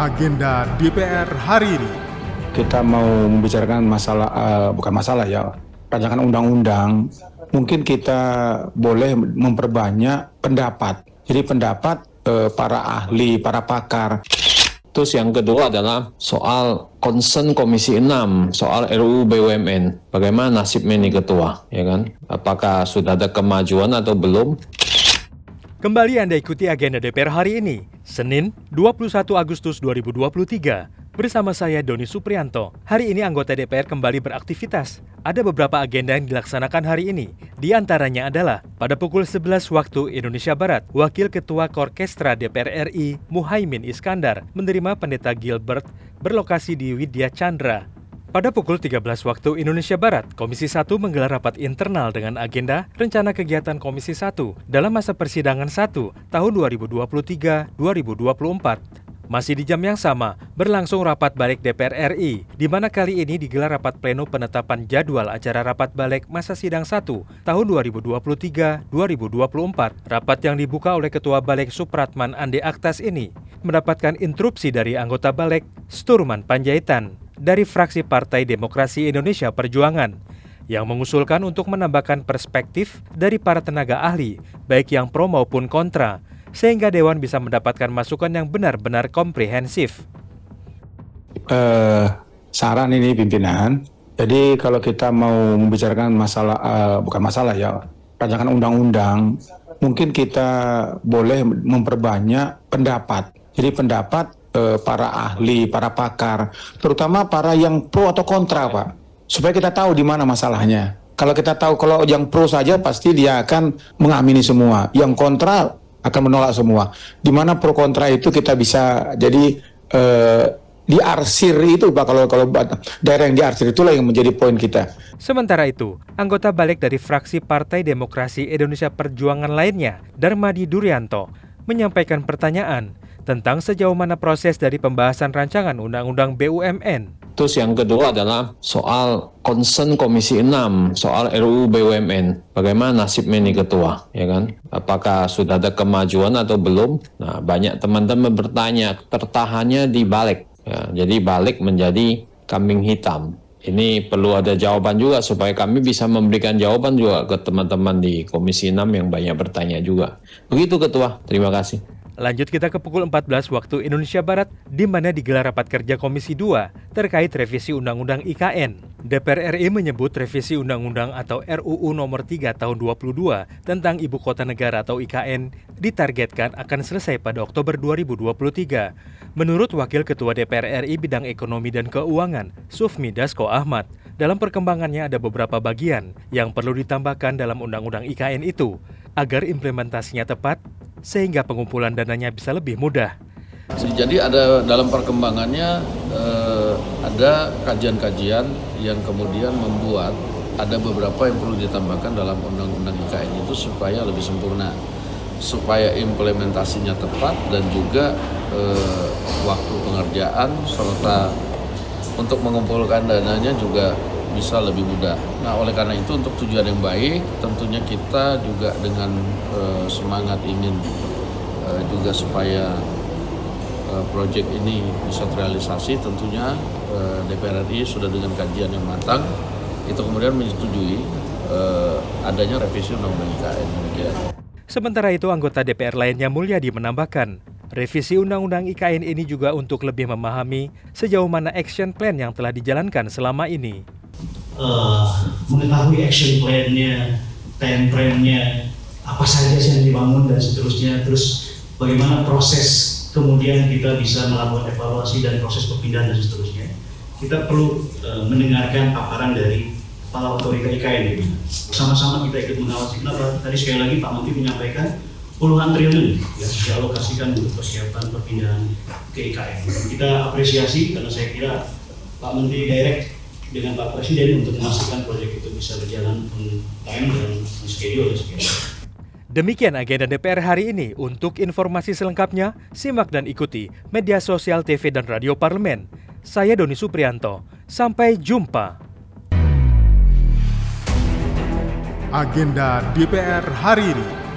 agenda DPR hari ini. Kita mau membicarakan masalah, uh, bukan masalah ya, rancangan undang-undang. Mungkin kita boleh memperbanyak pendapat. Jadi pendapat uh, para ahli, para pakar. Terus yang kedua adalah soal concern Komisi 6 soal RUU BUMN. Bagaimana nasibnya ini ketua, ya kan? Apakah sudah ada kemajuan atau belum? Kembali Anda ikuti agenda DPR hari ini, Senin 21 Agustus 2023. Bersama saya Doni Suprianto. Hari ini anggota DPR kembali beraktivitas. Ada beberapa agenda yang dilaksanakan hari ini. Di antaranya adalah pada pukul 11 waktu Indonesia Barat, Wakil Ketua Korkestra DPR RI Muhaimin Iskandar menerima Pendeta Gilbert berlokasi di Widya Chandra pada pukul 13 waktu Indonesia Barat, Komisi 1 menggelar rapat internal dengan agenda rencana kegiatan Komisi 1 dalam masa persidangan 1 tahun 2023-2024. Masih di jam yang sama, berlangsung rapat balik DPR RI, di mana kali ini digelar rapat pleno penetapan jadwal acara rapat balik masa sidang 1 tahun 2023-2024. Rapat yang dibuka oleh Ketua Balik Supratman Ande Aktas ini mendapatkan interupsi dari anggota Balik Sturman Panjaitan dari fraksi Partai Demokrasi Indonesia Perjuangan yang mengusulkan untuk menambahkan perspektif dari para tenaga ahli, baik yang pro maupun kontra, sehingga Dewan bisa mendapatkan masukan yang benar-benar komprehensif. Uh, saran ini pimpinan, jadi kalau kita mau membicarakan masalah, uh, bukan masalah ya, rancangan undang-undang, mungkin kita boleh memperbanyak pendapat. Jadi pendapat para ahli, para pakar, terutama para yang pro atau kontra, Pak. Supaya kita tahu di mana masalahnya. Kalau kita tahu kalau yang pro saja pasti dia akan mengamini semua, yang kontra akan menolak semua. Di mana pro kontra itu kita bisa jadi eh, diarsir itu Pak kalau kalau daerah yang diarsir itulah yang menjadi poin kita. Sementara itu, anggota balik dari fraksi Partai Demokrasi Indonesia Perjuangan lainnya, Darmadi Duryanto, menyampaikan pertanyaan tentang sejauh mana proses dari pembahasan rancangan Undang-Undang BUMN. Terus yang kedua adalah soal concern Komisi 6 soal RUU BUMN. Bagaimana nasibnya ini ketua, ya kan? Apakah sudah ada kemajuan atau belum? Nah, banyak teman-teman bertanya, tertahannya di balik. Ya, jadi balik menjadi kambing hitam. Ini perlu ada jawaban juga supaya kami bisa memberikan jawaban juga ke teman-teman di Komisi 6 yang banyak bertanya juga. Begitu Ketua, terima kasih. Lanjut kita ke pukul 14 waktu Indonesia Barat, di mana digelar rapat kerja Komisi 2 terkait revisi Undang-Undang IKN. DPR RI menyebut revisi Undang-Undang atau RUU nomor 3 tahun 22 tentang Ibu Kota Negara atau IKN ditargetkan akan selesai pada Oktober 2023. Menurut Wakil Ketua DPR RI bidang ekonomi dan keuangan, Sufmi Dasko Ahmad, dalam perkembangannya ada beberapa bagian yang perlu ditambahkan dalam Undang-Undang IKN itu agar implementasinya tepat sehingga pengumpulan dananya bisa lebih mudah. Jadi ada dalam perkembangannya eh, ada kajian-kajian yang kemudian membuat ada beberapa yang perlu ditambahkan dalam undang-undang IKN itu supaya lebih sempurna, supaya implementasinya tepat dan juga eh, waktu pengerjaan serta untuk mengumpulkan dananya juga bisa lebih mudah. Nah, oleh karena itu untuk tujuan yang baik, tentunya kita juga dengan uh, semangat ingin uh, juga supaya uh, proyek ini bisa terrealisasi, tentunya uh, DPR RI sudah dengan kajian yang matang, itu kemudian menyetujui uh, adanya revisi Undang-Undang IKN. Sementara itu, anggota DPR lainnya Mulyadi menambahkan, Revisi Undang-Undang IKN ini juga untuk lebih memahami sejauh mana action plan yang telah dijalankan selama ini uh, mengetahui action plan-nya, time frame-nya, apa saja yang dibangun dan seterusnya, terus bagaimana proses kemudian kita bisa melakukan evaluasi dan proses perpindahan dan seterusnya. Kita perlu uh, mendengarkan paparan dari kepala otorita IKN ini. Sama-sama kita ikut mengawasi. Kenapa? Tadi sekali lagi Pak Menteri menyampaikan puluhan triliun ya dialokasikan untuk persiapan perpindahan ke IKN. Kita apresiasi karena saya kira Pak Menteri direct dengan Pak Presiden untuk memastikan proyek itu bisa berjalan on time dan on schedule. Demikian agenda DPR hari ini. Untuk informasi selengkapnya, simak dan ikuti media sosial TV dan radio parlemen. Saya Doni Suprianto. Sampai jumpa. Agenda DPR hari ini.